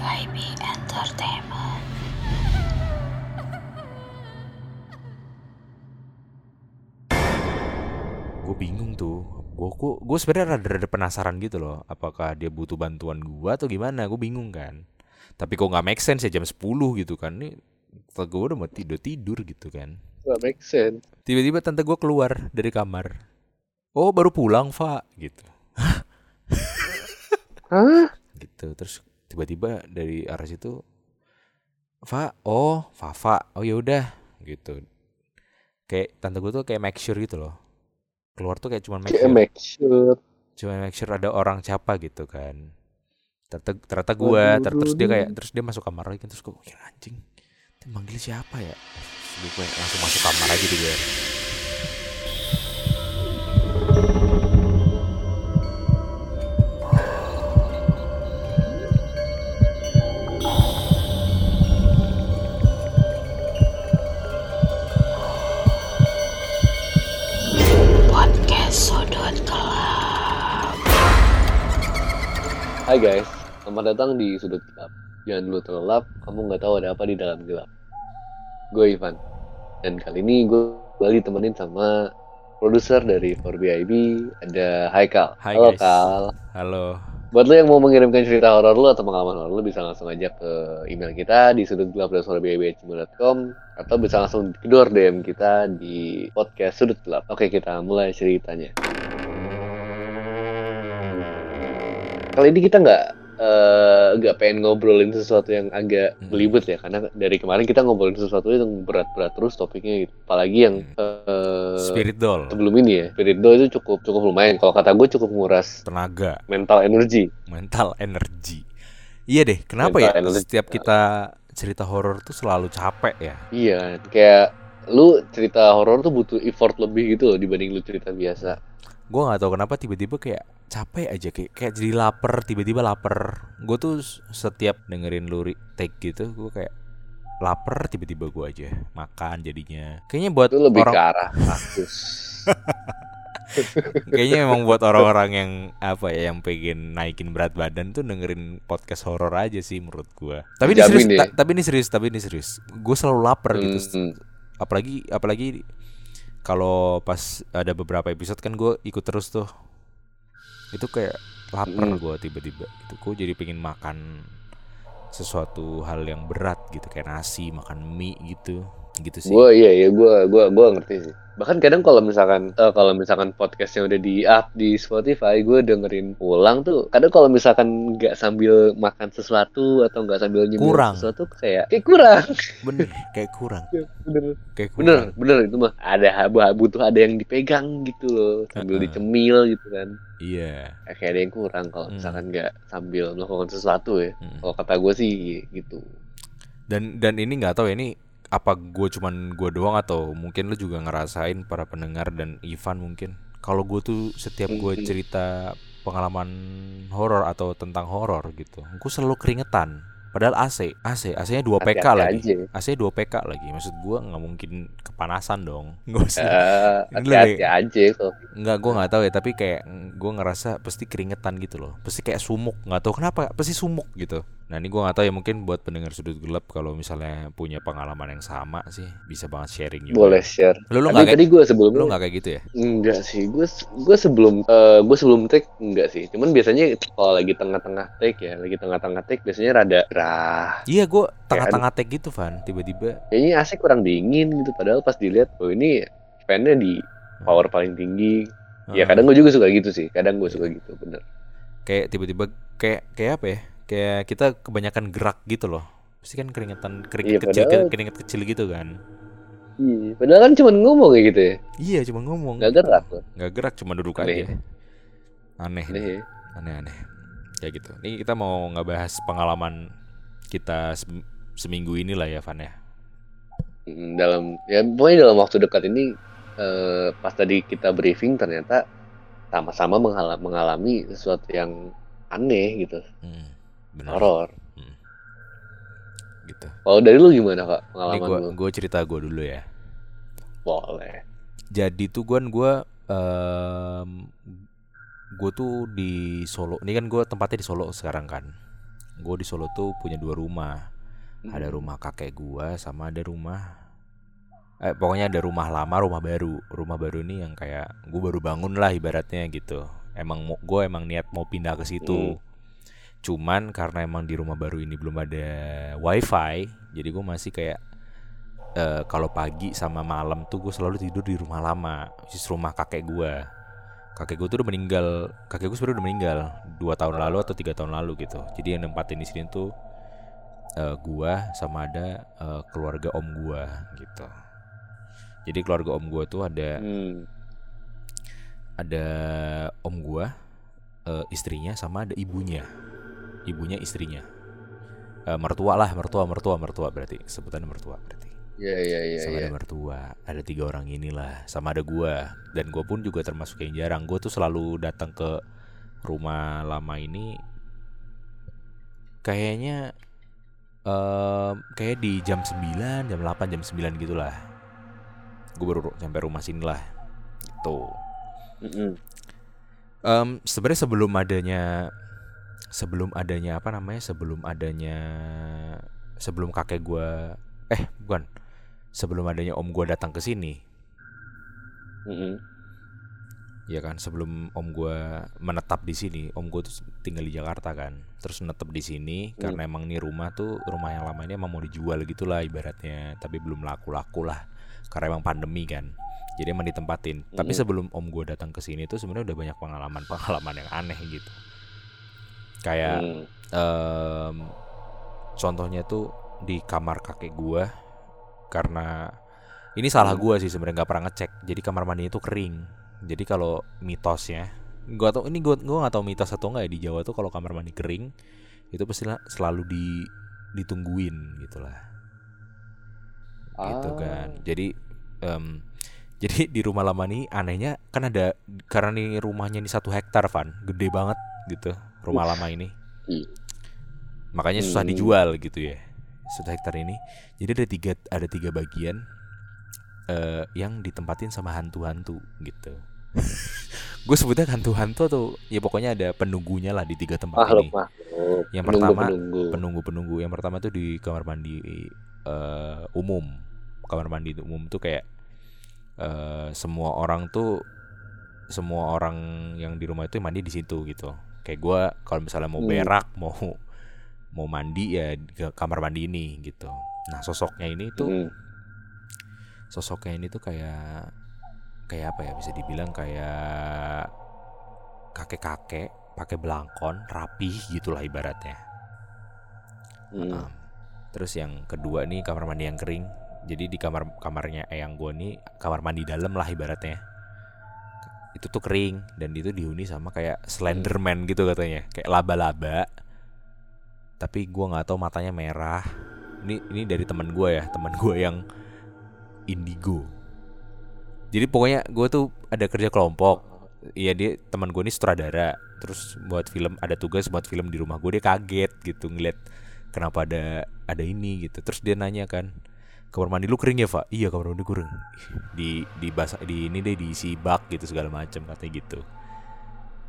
WYB Entertainment. gue bingung tuh. Gue gue gue sebenarnya rada rada penasaran gitu loh apakah dia butuh bantuan gue atau gimana. Gue bingung kan. Tapi kok nggak make sense ya jam 10 gitu kan. Nih gue udah mau tidur tidur gitu kan. Gak make sense. tiba-tiba tante gue keluar dari kamar. Oh baru pulang Fa gitu. Hah? gitu terus tiba-tiba dari arah situ Fa oh Fafa oh ya udah gitu. Kayak tante gue tuh kayak make sure gitu loh. Keluar tuh kayak cuma make Kayak sure. make sure. cuma make sure ada orang siapa gitu kan. Ternyata ternyata gue Waduh, terus dia kayak terus dia masuk kamar lagi terus gue mikir anjing. Dia manggil siapa ya? Terus gue langsung masuk kamar aja deh gue Hai guys, selamat datang di Sudut Gelap. Jangan dulu terlelap, kamu nggak tahu ada apa di dalam gelap. Gue Ivan, dan kali ini gue kembali temenin sama produser dari 4BIB, ada Haikal. Hai, Halo guys. Kal. halo Buat lo yang mau mengirimkan cerita horor lo atau pengalaman horor lo bisa langsung aja ke email kita di sudutgelap.suarabiaib.com atau bisa langsung kedor DM kita di podcast Sudut Gelap. Oke, kita mulai ceritanya. Kali ini kita nggak eh, nggak pengen ngobrolin sesuatu yang agak Hmm. belibet ya, karena dari kemarin kita ngobrolin sesuatu yang berat-berat terus topiknya, gitu. apalagi yang eh, spirit doll sebelum ini ya, Spirit Doll itu cukup cukup lumayan. Kalau kata gue cukup nguras tenaga mental energi. mental energi iya deh kenapa ya Mental energy. setiap kita cerita horor tuh selalu capek ya Iya, kayak lu cerita horor tuh butuh effort lebih gitu loh dibanding lu cerita biasa. gue nggak tahu kenapa tiba-tiba kayak capek aja kayak kayak jadi lapar tiba-tiba lapar. Gue tuh setiap dengerin lu ri- take gitu gue kayak lapar tiba-tiba gue aja makan jadinya. Kayaknya buat Itu lebih orang ke arah kayaknya emang buat orang-orang yang apa ya yang pengen naikin berat badan tuh dengerin podcast horor aja sih menurut gue tapi ini serius deh. ta- tapi ini serius tapi ini serius. Gue selalu lapar gitu. Hmm, apalagi apalagi kalau pas ada beberapa episode kan gue ikut terus tuh itu kayak lapar Mm. gue tiba-tiba itu gue jadi pengen makan sesuatu hal yang berat gitu kayak nasi makan mie gitu gitu sih Gue iya iya gue gua gua ngerti sih. Bahkan kadang kalau misalkan eh, kalau misalkan podcastnya udah di up di Spotify, gue dengerin ulang tuh. Kadang kalau misalkan nggak sambil makan sesuatu atau nggak sambil nyemil Kurang. sesuatu kayak kayak kurang. bener kayak kurang bener kayak bener kurang bener itu mah ada butuh ada yang dipegang gitu loh sambil Uh-uh. dicemil gitu kan. iya kayak ada yang kurang kalau Hmm. misalkan nggak sambil melakukan sesuatu ya. Mm. Kalau kata gue sih gitu. dan dan ini nggak tahu ya ini apa gue cuman gue doang atau mungkin lu juga ngerasain para pendengar dan Ivan mungkin? Kalau gue tuh setiap gue cerita pengalaman horor atau tentang horor gitu gue selalu keringetan. Padahal AC AC AC nya 2 PK Hati-hati lagi. aja. AC 2 PK lagi maksud gue nggak mungkin kepanasan dong. Hati-hati lebih- aja kalau nggak gue nggak tahu ya tapi kayak gue ngerasa pasti keringetan gitu loh. Pasti kayak sumuk nggak tahu kenapa pasti sumuk gitu nah ini gue nggak tahu ya mungkin buat pendengar sudut gelap kalau misalnya punya pengalaman yang sama sih bisa banget sharing juga boleh share. lu lu nggak kayak tadi gue sebelum lu nggak kayak gitu ya enggak sih. Gue gue sebelum eh, gue sebelum take enggak sih. Cuman biasanya kalau lagi tengah-tengah take ya, lagi tengah-tengah take biasanya rada gerah. iya gue tengah-tengah tag gitu Van tiba-tiba Kayaknya AC kurang dingin gitu. Padahal pas dilihat, oh ini fan-nya di power paling tinggi. Ya eh, kadang gue juga suka gitu sih. Kadang gue suka gitu, bener. kayak tiba-tiba kayak kayak apa ya kayak kita kebanyakan gerak gitu loh pasti kan keringetan keringet Iya, kecil padahal- keringet kecil gitu kan Iya. Padahal kan cuma ngomong kayak gitu ya. iya cuma ngomong Nggak gerak loh. nggak gerak cuma duduk Aneh. aja aneh Aneh ya. aneh-aneh kayak gitu. Ini kita mau nggak bahas pengalaman kita sem- seminggu ini lah ya, Van ya. Mm, dalam ya pokoknya dalam waktu dekat ini eh, pas tadi kita briefing ternyata sama-sama mengalami sesuatu yang aneh gitu Hmm, benar. horor Gitu. kalau dari lu gimana kak Ini pengalaman gua lu gua cerita gua dulu ya. boleh Jadi tuh gua gua em, gue tuh di Solo. Ini kan gue tempatnya di Solo sekarang kan. gue di Solo tuh punya dua rumah ada Hmm. rumah kakek gua sama ada rumah eh pokoknya ada rumah lama rumah baru rumah baru ini yang kayak gue baru bangun lah ibaratnya gitu emang gue emang niat mau pindah ke situ cuman karena emang di rumah baru ini belum ada wifi jadi gue masih kayak eh, kalau pagi sama malam tuh gue selalu tidur di rumah lama is rumah kakek gua. Kakek gue tuh udah meninggal kakek gue sebenarnya udah meninggal dua tahun lalu atau tiga tahun lalu gitu. Jadi yang nempatin di sini tuh eh, gua sama ada eh, keluarga om gua gitu. Jadi keluarga om gua tuh ada Hmm. ada om gua eh, istrinya sama ada ibunya ibunya istrinya. Eh, mertua lah mertua mertua mertua berarti. Sebutannya mertua berarti. Iya iya iya sama iya. ada mertua ada tiga orang inilah sama ada gua. Dan gua pun juga termasuk yang jarang. Gua tuh selalu datang ke rumah lama ini kayaknya em, kayak di jam 9 jam 8 jam 9 gitulah. Gue baru ru- sampai rumah sini lah. Gitu. Mm-mm. Em, sebenarnya sebelum adanya sebelum adanya apa namanya sebelum adanya sebelum kakek gua eh bukan sebelum adanya om gua datang ke sini Mm-mm. ya kan sebelum om gua menetap di sini om gua tuh tinggal di Jakarta kan terus menetap di sini Hmm. karena emang nih rumah tuh rumah yang lama ini emang mau dijual gitulah ibaratnya tapi belum laku-laku lah karena emang pandemi kan jadi emang ditempatin tapi Mhm. sebelum om gua datang ke sini tuh sebenarnya udah banyak pengalaman-pengalaman yang aneh gitu kayak Hmm. em, contohnya tuh di kamar kakek gua karena ini salah Hmm. gua sih sebenarnya nggak pernah ngecek jadi kamar mandi itu kering jadi kalau mitosnya gua tau ini gua gua nggak tahu mitos atau enggak ya di Jawa tuh kalau kamar mandi kering itu pasti selalu di ditungguin gitulah gitu Ah. kan jadi em, jadi di rumah lama nih anehnya kan ada karena nih rumahnya ini satu hektar Van gede banget gitu rumah lama ini Iya. makanya susah Hmm. dijual gitu ya satu hektar ini jadi ada tiga ada tiga bagian eh, yang ditempatin sama hantu-hantu gitu gue sebutnya hantu-hantu atau ya pokoknya ada penunggunya lah di tiga tempat Makhluk ini makhluk. Yang Penunggu, pertama, penunggu. penunggu-penunggu yang pertama tuh di kamar mandi eh, umum kamar mandi umum tuh kayak eh, semua orang tuh semua orang yang di rumah itu mandi di situ gitu kayak gua kalau misalnya mau Hmm. berak mau mau mandi ya ke kamar mandi ini gitu nah sosoknya ini tuh Mm. sosoknya ini tuh kayak kayak apa ya bisa dibilang kayak kakek-kakek pakai belangkon rapih gitulah ibaratnya Mm. Um, terus yang kedua nih kamar mandi yang kering. Jadi di kamar kamarnya eyang gue nih kamar mandi dalam lah ibaratnya. Itu tuh kering dan itu dihuni sama kayak Slenderman gitu katanya, kayak laba-laba. Tapi gua nggak tahu matanya merah. Ini ini dari teman gue ya, teman gue yang indigo. Jadi pokoknya gue tuh ada kerja kelompok. Iya dia teman gue ini sutradara. Terus buat film ada tugas buat film di rumah gue dia kaget gitu ngeliat kenapa ada ada ini gitu terus dia nanya kan kamar mandi lu kering ya pak iya kamar mandi kering. Di di basah di ini deh diisi bak gitu segala macam katanya gitu.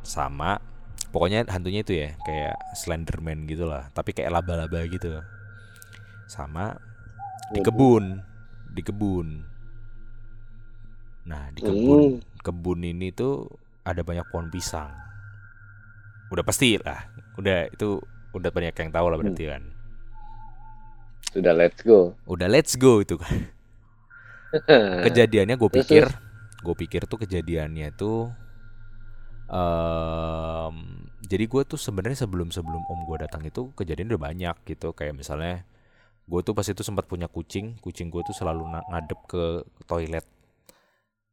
Sama pokoknya hantunya itu ya kayak Slenderman gitu lah tapi kayak laba-laba gitu. Sama di Hmm. kebun di kebun. Nah di kebun kebun ini tuh ada banyak pohon pisang. Udah pasti lah udah itu udah banyak yang tahu lah berarti kan Sudah let's go. udah let's go itu kan. Kejadiannya gue pikir gue pikir tuh kejadiannya tuh em jadi gue tuh sebenarnya sebelum sebelum om gue datang itu kejadian udah banyak gitu. Kayak misalnya gue tuh pas itu sempat punya kucing kucing gue tuh selalu ngadep ke toilet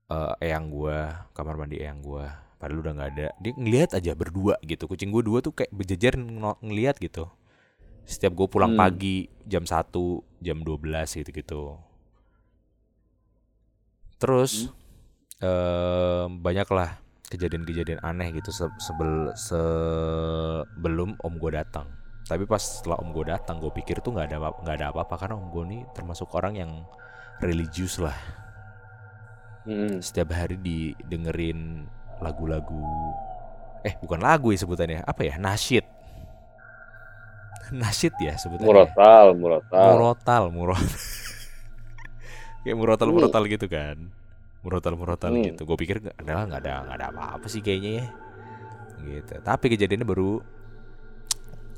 eh eyang gue kamar mandi eyang gue padahal udah nggak ada. Dia ngelihat aja berdua gitu. Kucing gue dua tuh kayak berjejer ng- ngelihat gitu setiap gue pulang Hmm. pagi jam 1 jam 12 gitu gitu terus em, banyaklah kejadian-kejadian aneh gitu se- sebel sebelum om gue datang. Tapi pas setelah om gue datang gue pikir tuh nggak ada nggak ada apa-apa karena om gue nih termasuk orang yang religius lah. Mm. setiap hari didengerin lagu-lagu eh bukan lagu ya sebutannya apa ya? Nasyid nasyid ya sebetulnya Murotal, murotal. murotal murotal kayak murotal murotal gitu kan murotal murotal Hmm. gitu gue pikir nggak ada nggak ada nggak ada apa-apa sih kayaknya ya gitu tapi kejadiannya baru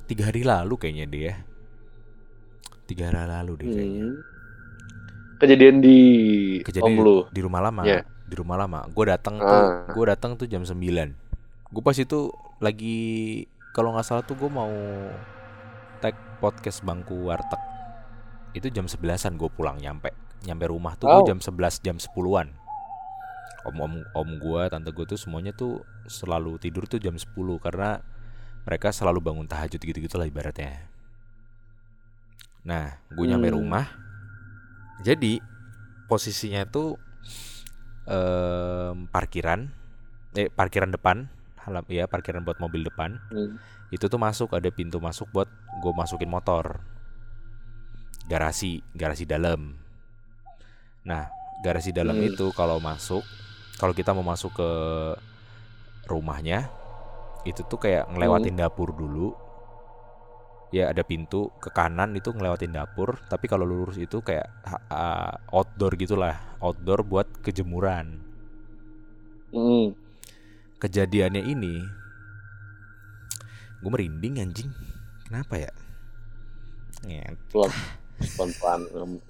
tiga hari lalu kayaknya dia tiga hari lalu deh kayaknya Hmm. Kejadian di kejadian om lu. di rumah lama Iya. di rumah lama gue datang tuh Ah. gue datang tuh jam 9 gue pas itu lagi kalau nggak salah tuh gue mau podcast bangku warteg. Itu jam 11an gue pulang nyampe. Nyampe rumah tuh Wow. gue jam 11 jam 10-an om om om gue tante gue tuh semuanya tuh selalu tidur tuh jam 10 karena mereka selalu bangun tahajud gitu gitu lah ibaratnya. Nah gue nyampe Hmm. rumah. Jadi posisinya tuh em, parkiran. Eh parkiran depan. Halam ya parkiran buat mobil depan. Hmm. Itu tuh masuk ada pintu masuk buat gue masukin motor. Garasi garasi dalam. Nah garasi dalam Hmm. itu kalau masuk kalau kita mau masuk ke rumahnya itu tuh kayak ngelewatin dapur dulu. Ya ada pintu ke kanan itu ngelewatin dapur tapi kalau lurus itu kayak ah, outdoor gitulah. Outdoor buat kejemuran. Hmm. kejadiannya ini gue merinding anjing kenapa ya Nget. Pelan, pelan-pelan.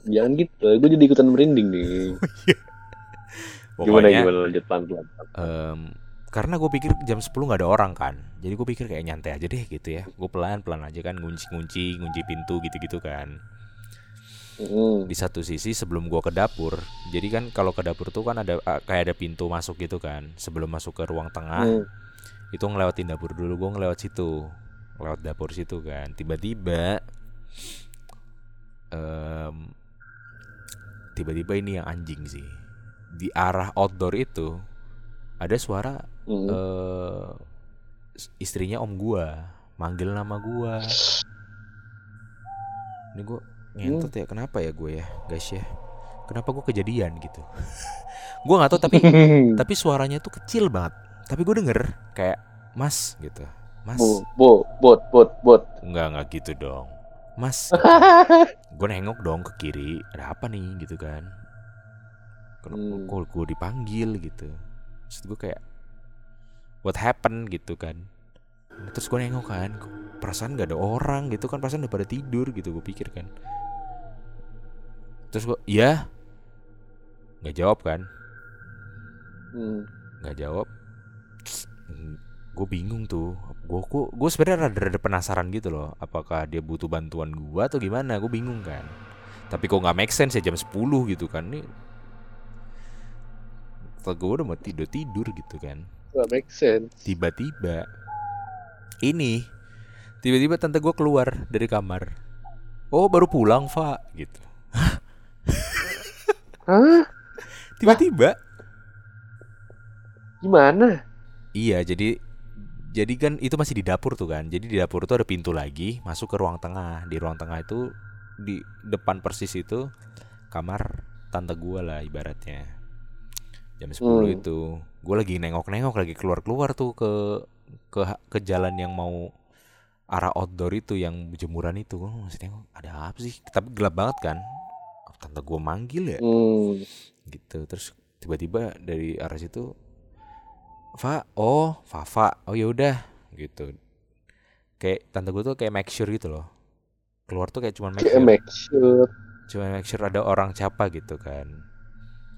Jangan gitu, gue jadi ikutan merinding nih. Gimana pokoknya gimana lanjut pelan-pelan. em, karena gue pikir jam 10 nggak ada orang kan jadi gue pikir kayak nyantai aja deh gitu ya gue pelan pelan aja kan ngunci ngunci ngunci pintu gitu gitu kan Hmm. di satu sisi sebelum gue ke dapur jadi kan kalau ke dapur tuh kan ada kayak ada pintu masuk gitu kan sebelum masuk ke ruang tengah Hmm. Itu ngelewatin dapur dulu gue ngelewat situ. Lewat dapur situ kan. Tiba-tiba em, tiba-tiba ini yang anjing sih. Di arah outdoor itu ada suara Hmm. eh istrinya om gua. Manggil nama gua. Ini gua ngentot ya kenapa ya gue ya guys ya? Kenapa gua kejadian gitu? Gua nggak tahu tapi tapi suaranya tuh kecil banget tapi gue denger kayak mas gitu. Mas. Bu, bu, bot, bot, bot. nggak nggak gitu dong. Mas. Gue nengok dong ke kiri ada apa nih? gitu kan. Kenapa Hmm. kok gue dipanggil gitu. Terus gue kayak what happened? gitu kan. Terus gue nengok kan perasaan gak ada orang gitu kan perasaan udah pada tidur gitu gue pikir kan. Terus gue iya. Nggak jawab kan. Hmm. nggak jawab gue bingung tuh. Gue kok gue sebenarnya rada, rada penasaran gitu loh. Apakah dia butuh bantuan gue atau gimana? Gue bingung kan. Tapi kok nggak make sense ya jam 10 gitu kan. Nih gue udah mau tidur tidur gitu kan. Gak make sense. tiba-tiba ini tiba-tiba tante gue keluar dari kamar. Oh baru pulang Fa gitu. Hah? tiba-tiba Gimana? Iya, jadi jadi kan itu masih di dapur tuh kan. Jadi di dapur tuh ada pintu lagi masuk ke ruang tengah. Di ruang tengah itu di depan persis itu kamar tante gua lah ibaratnya. Jam 10 Hmm. itu. Gue lagi nengok-nengok lagi keluar-keluar tuh ke ke ke jalan yang mau arah outdoor itu yang jemuran itu. Gue masih nengok ada apa sih? Tapi gelap banget kan. Tante gua manggil ya Hmm. gitu terus tiba-tiba dari arah situ Fa? Oh Fafa. Oh ya udah gitu. Kayak tante gue tuh kayak make sure gitu loh. Keluar tuh kayak cuman make sure. make sure. cuma make sure ada orang siapa gitu kan.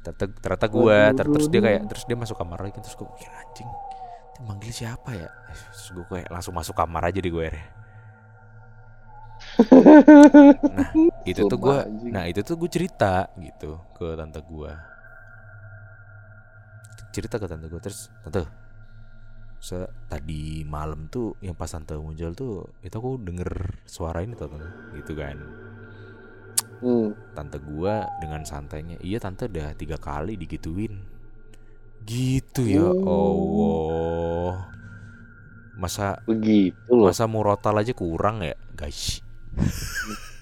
Ternyata ternyata gue ter- terus dia kayak terus dia masuk kamar lagi terus gue pikir anjing dia manggil siapa ya? Terus gue kayak langsung masuk kamar aja di gue nah itu tuh gue nah itu tuh gue cerita gitu ke tante gue cerita ke tante gue terus tante se tadi malam tuh yang pas tante muncul tuh itu aku denger suara ini tuh tante. Gitu kan. Hmm. tante gua dengan santainya iya tante udah tiga kali digituin. Gitu ya Oh. Allah. Masa Begitu loh. masa murotal aja kurang ya? Guys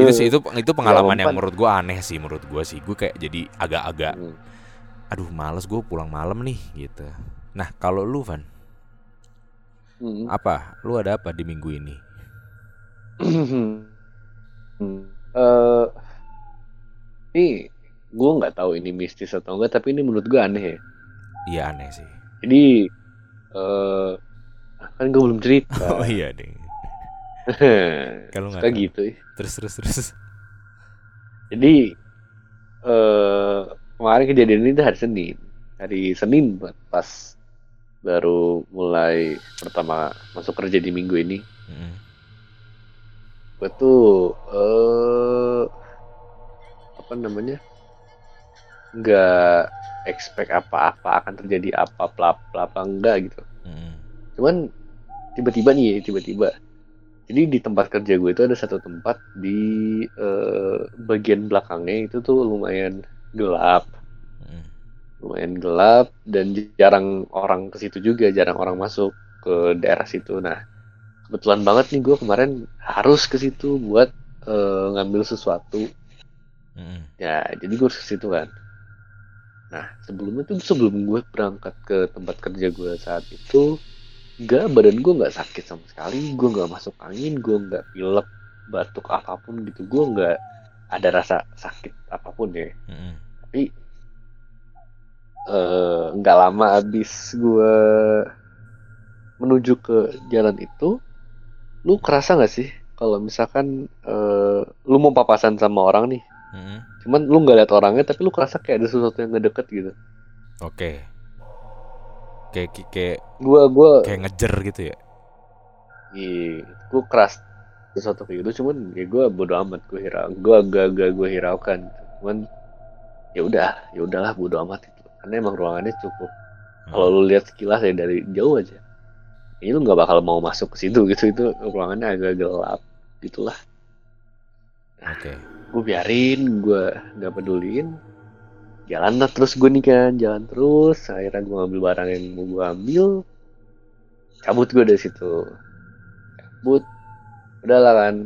itu sih itu itu pengalaman yang umpan. menurut gua aneh sih menurut gua sih gua kayak jadi agak-agak Hmm. aduh males gue pulang malam nih gitu nah kalau lu Van Hmm. Apa? Lu ada apa di minggu ini? Eh, ini gue nggak tahu ini mistis atau enggak, tapi ini menurut gue aneh ya. Iya aneh sih. Jadi eh kan gue belum cerita. Oh iya deh. Kalau nggak gitu. ya. Terus terus terus. Jadi eh kemarin kejadian ini hari Senin. Hari Senin pas baru mulai pertama masuk kerja di minggu ini. Mm-mm. gue tuh eh apa namanya nggak expect apa-apa akan terjadi apa apa apa enggak gitu Mm-mm. cuman tiba-tiba nih tiba-tiba jadi di tempat kerja gue itu ada satu tempat di eh, bagian belakangnya itu tuh lumayan gelap Mm-mm. lumayan gelap dan jarang orang ke situ juga jarang orang masuk ke daerah situ nah kebetulan banget nih gue kemarin harus ke situ buat eh, ngambil sesuatu Mm-mm. ya jadi gue harus ke situ kan nah sebelumnya tuh sebelum gue berangkat ke tempat kerja gue saat itu enggak badan gue nggak sakit sama sekali gue nggak masuk angin gue nggak pilek batuk apa pun gitu gue nggak ada rasa sakit apa pun ya Mm-mm. tapi eh, nggak lama abis gue menuju ke jalan itu lu kerasa nggak sih kalau misalkan eh, lu mau papasan sama orang nih Mm-mm. cuman lu nggak lihat orangnya tapi lu kerasa kayak ada sesuatu yang ngedeket gitu Oke. Kayak kayak- kayak gua gua kayak ngejer gitu ya. iya gua keras sesuatu kayak gitu cuman ya gua bodo amat gua hirau gua agak agak gua hiraukan. Cuman ya udah ya udahlah bodo amat itu. Karena emang ruangannya cukup. Kalau lu lihat sekilas ya dari jauh aja. Ini lu nggak bakal mau masuk ke situ gitu itu ruangannya agak gelap gitulah. Oke. gue biarin gue nggak pedulin jalan lah terus gue nih kan jalan terus akhirnya gue ngambil barang yang mau gue ambil cabut gue dari situ cabut udahlah kan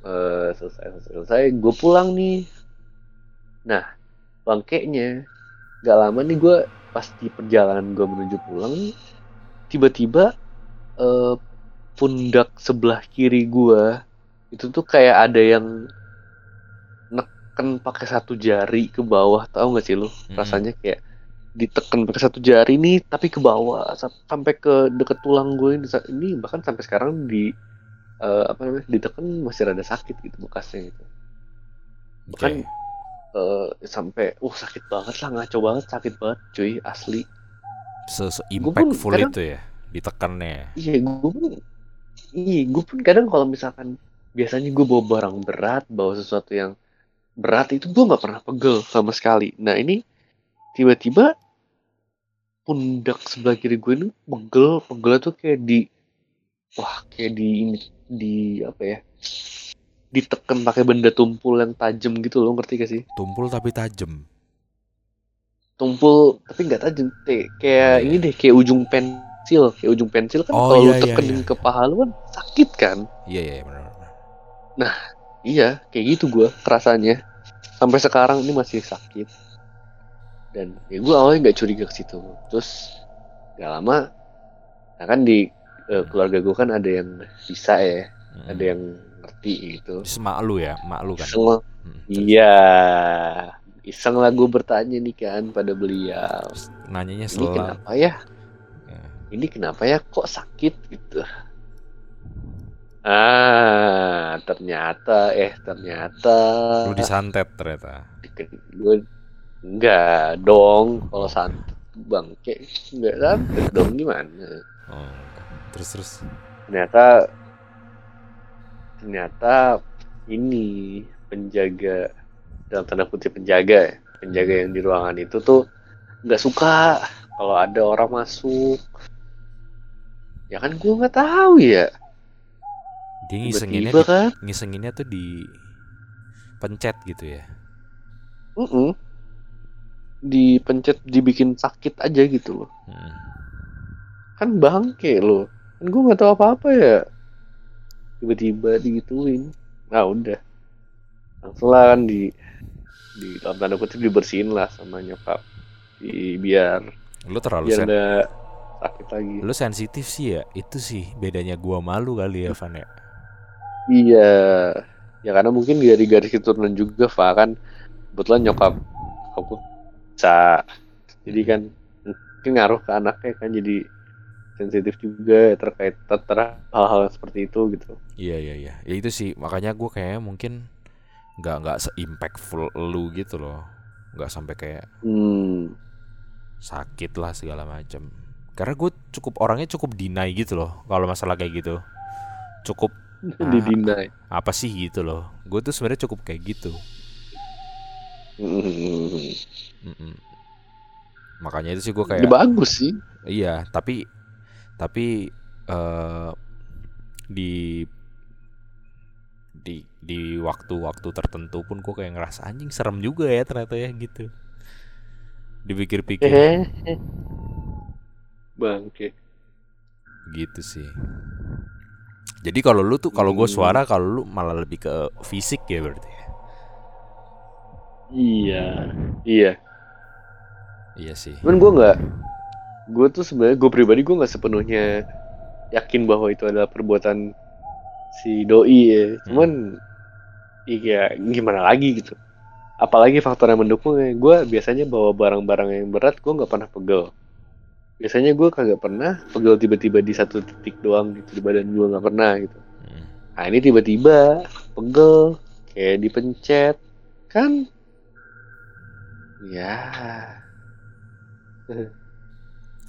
Eh, selesai selesai, selesai. gue pulang nih nah bangkeknya nggak lama nih gue pas di perjalanan gue menuju pulang tiba-tiba eh, pundak sebelah kiri gue itu tuh kayak ada yang neken pakai satu jari ke bawah tahu nggak sih lu Mm-mm. rasanya kayak ditekan pakai satu jari nih tapi ke bawah sa- sampai ke deket tulang gue ini, ini bahkan sampai sekarang di eh, apa namanya ditekan masih rada sakit gitu bekasnya gitu Oke. Kan Eh, sampai uh sakit banget lah ngaco banget sakit banget cuy asli Se, impactful kadang- itu ya ditekannya. iya gue pun iya gue pun kadang kalau misalkan biasanya gue bawa barang berat bawa sesuatu yang berat itu gue nggak pernah pegel sama sekali nah ini tiba-tiba pundak sebelah kiri gue ini pegel pegel tuh kayak di wah kayak di ini di apa ya ditekan pakai benda tumpul yang tajam gitu loh ngerti gak sih Tumpul tapi tajam. tumpul tapi nggak tajam kayak, kayak Iya. ini deh kayak ujung pensil kayak ujung pensil kan Oh, kalau lu iya, iya, tekenin iya. ke paha lu kan sakit kan Iya iya benar. benar. Iya, kayak gitu gue kerasanya. Sampai sekarang ini masih sakit. Dan ya gue awalnya nggak curiga ke situ. Terus gak lama, nah kan di eh, keluarga gue kan ada yang bisa ya, Mm-mm. ada yang ngerti gitu. Terus mak lu ya, mak lu kan. Iseng Mm, terus- iya, iseng lah gue bertanya nih kan pada beliau. nanyanya Ini selang. kenapa ya? Ya. Ini kenapa ya kok sakit gitu? Ah, ternyata eh ternyata Lu disantet ternyata. gue enggak dong kalau santet bangke enggak santet dong gimana Oh. Terus terus. ternyata ternyata ini penjaga dalam tanda kutip penjaga ya, penjaga yang di ruangan itu tuh nggak suka kalau ada orang masuk ya kan gue nggak tahu ya Dia ngisenginnya di, kan ngisenginnya tuh di pencet gitu ya. Mm-mm. dipencet dibikin sakit aja gitu loh Mm. kan bangke loh kan gue nggak tahu apa apa ya tiba-tiba digituin nah udah langsung lah kan di di dalam tanda kutip dibersihin lah sama nyokap di biar Lu terlalu biar sen sakit lagi Lu sensitif sih ya. Itu sih bedanya gua malu kali ya, Van ya. Iya ya karena mungkin dari garis keturunan juga Fa kan kebetulan nyokap aku bisa jadi kan mungkin ngaruh ke anaknya kan jadi sensitif juga terkait terhadap hal-hal seperti itu gitu Iya iya iya. Ya itu sih makanya gua kayaknya mungkin nggak nggak se-impactful lu gitu loh. Nggak sampai kayak hmm sakit lah segala macam. Karena gue cukup orangnya cukup deny gitu loh kalau masalah kayak gitu. Cukup Ah. di deny apa sih gitu loh. Gue tuh sebenarnya cukup kayak gitu. Mm-mm. Makanya itu sih gue Ya, kayak bagus sih iya tapi tapi eh di di di waktu-waktu tertentu pun gue kayak ngerasa anjing serem juga ya ternyata ya gitu. Dipikir-pikir eh bangke gitu sih. Jadi kalau lu tuh kalau gue Hmm. suara kalau lu malah lebih ke fisik ya berarti. iya. Iya. Iya sih. cuman gue nggak gue tuh sebenarnya gue pribadi gue nggak sepenuhnya yakin bahwa itu adalah perbuatan si doi ya. Cuman iya gimana lagi gitu. Apalagi faktor yang mendukungnya gue biasanya bawa barang-barang yang berat gue nggak pernah pegel biasanya gue kagak pernah pegel tiba-tiba di satu titik doang gitu di badan gue nggak pernah gitu Mm. nah ini tiba-tiba pegel kayak dipencet kan ya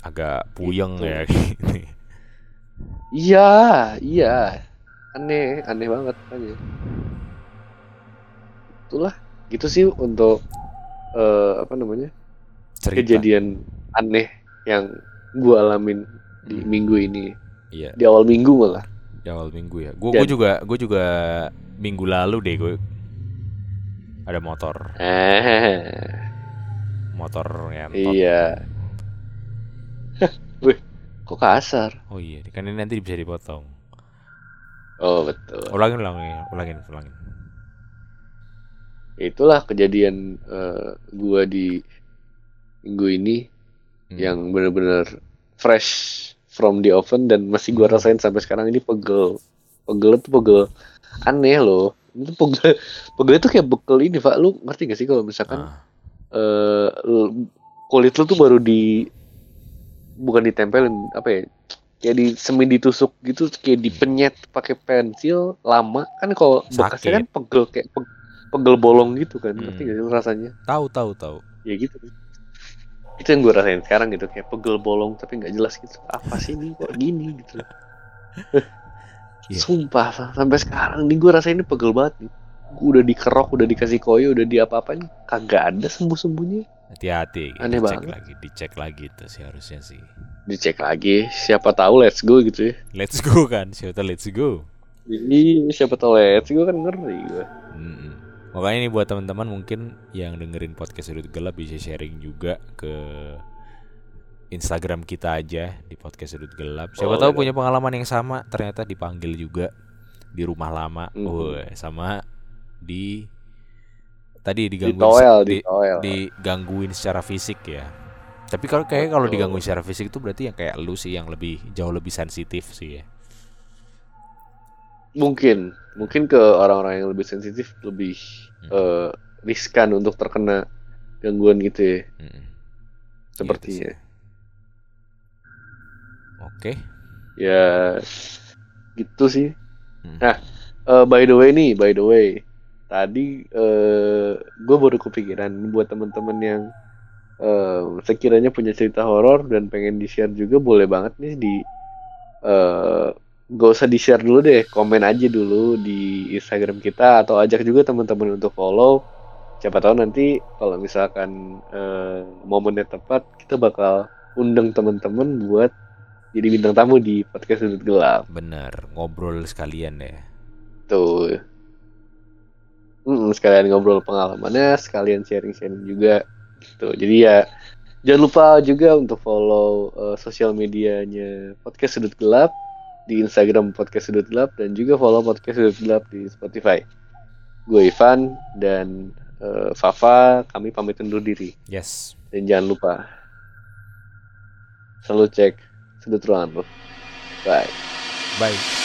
Agak puyeng Gitu. ya. Iya, iya. Aneh, aneh banget makanya. Itulah, gitu sih untuk eh, apa namanya? Cerita. kejadian aneh yang gua alamin di Hmm. minggu ini. Iya. Di awal minggu malah. di awal minggu ya. Gue Dan- juga gue juga minggu lalu deh gue ada motor Eh, motor ngentot. iya. Wih, kok kasar? Oh iya, kan ini nanti bisa dipotong. Oh, betul. Ulangin ulangin ulangin ulangin. Itulah kejadian eh, gua di minggu ini Hmm. yang bener-bener fresh from the oven dan masih gua rasain sampai sekarang. Ini pegel. Pegel tuh pegel. Aneh loh. Itu pegel. Pegel itu kayak bekel ini pak. Lu ngerti gak sih kalau misalkan Ah, eh, lu- kulit lu tuh baru di bukan ditempelin apa ya kayak di semi ditusuk gitu kayak dipenyet pakai pensil lama. Kan kalau bekasnya kan pegel kayak pe- pegel bolong gitu kan. Ngerti Hmm. gak sih rasanya? Tahu tahu tahu. ya gitu itu yang gue rasain sekarang gitu kayak pegel bolong tapi nggak jelas gitu apa sih ini kok gini gitu Iya. sumpah Sa- sampai sekarang nih gue rasain ini pegel banget nih Gua udah dikerok udah dikasih koyo udah di apa-apain kagak ada sembuh sembuhnya Hati-hati, Aneh dicek banget. lagi, dicek lagi tuh sih harusnya sih. dicek lagi siapa tahu let's go gitu ya Let's go kan, siapa let's go. ini siapa tahu let's go kan ngeri gue Mm-mm. Makanya ini buat teman-teman mungkin yang dengerin podcast Sudut Gelap bisa sharing juga ke Instagram kita aja di podcast Sudut Gelap. Siapa Boleh tahu dong. punya pengalaman yang sama, ternyata dipanggil juga di rumah lama. Mhm. Wah, sama di tadi di digangguin toel se- di toel digangguin secara fisik ya. Tapi kalau kayak kalau digangguin secara fisik itu berarti yang kayak lu sih yang lebih jauh lebih sensitif sih ya. Mungkin mungkin ke orang-orang yang lebih sensitif lebih Hmm. eh, riskan untuk terkena gangguan gitu ya Mm-mm. sepertinya Gitu sih. Oke. ya gitu sih Hmm. nah eh, by the way nih by the way tadi eh gue baru kepikiran buat teman-teman yang eh, sekiranya punya cerita horor dan pengen di share juga boleh banget nih di eh gak usah di share dulu deh komen aja dulu di Instagram kita atau ajak juga teman-teman untuk follow. Siapa tahu nanti kalau misalkan eh, momennya tepat kita bakal undang teman-teman buat jadi bintang tamu di podcast sudut gelap. Bener, ngobrol sekalian deh. tuh Mm, sekalian ngobrol pengalamannya sekalian sharing-sharing juga. Gitu jadi ya jangan lupa juga untuk follow eh, sosial medianya podcast sudut gelap di Instagram podcast sudut gelap dan juga follow podcast sudut gelap di Spotify gue Ivan dan eh, Fafa kami pamit undur diri Yes. dan jangan lupa selalu cek sudut ruangan lo. Bye. Bye.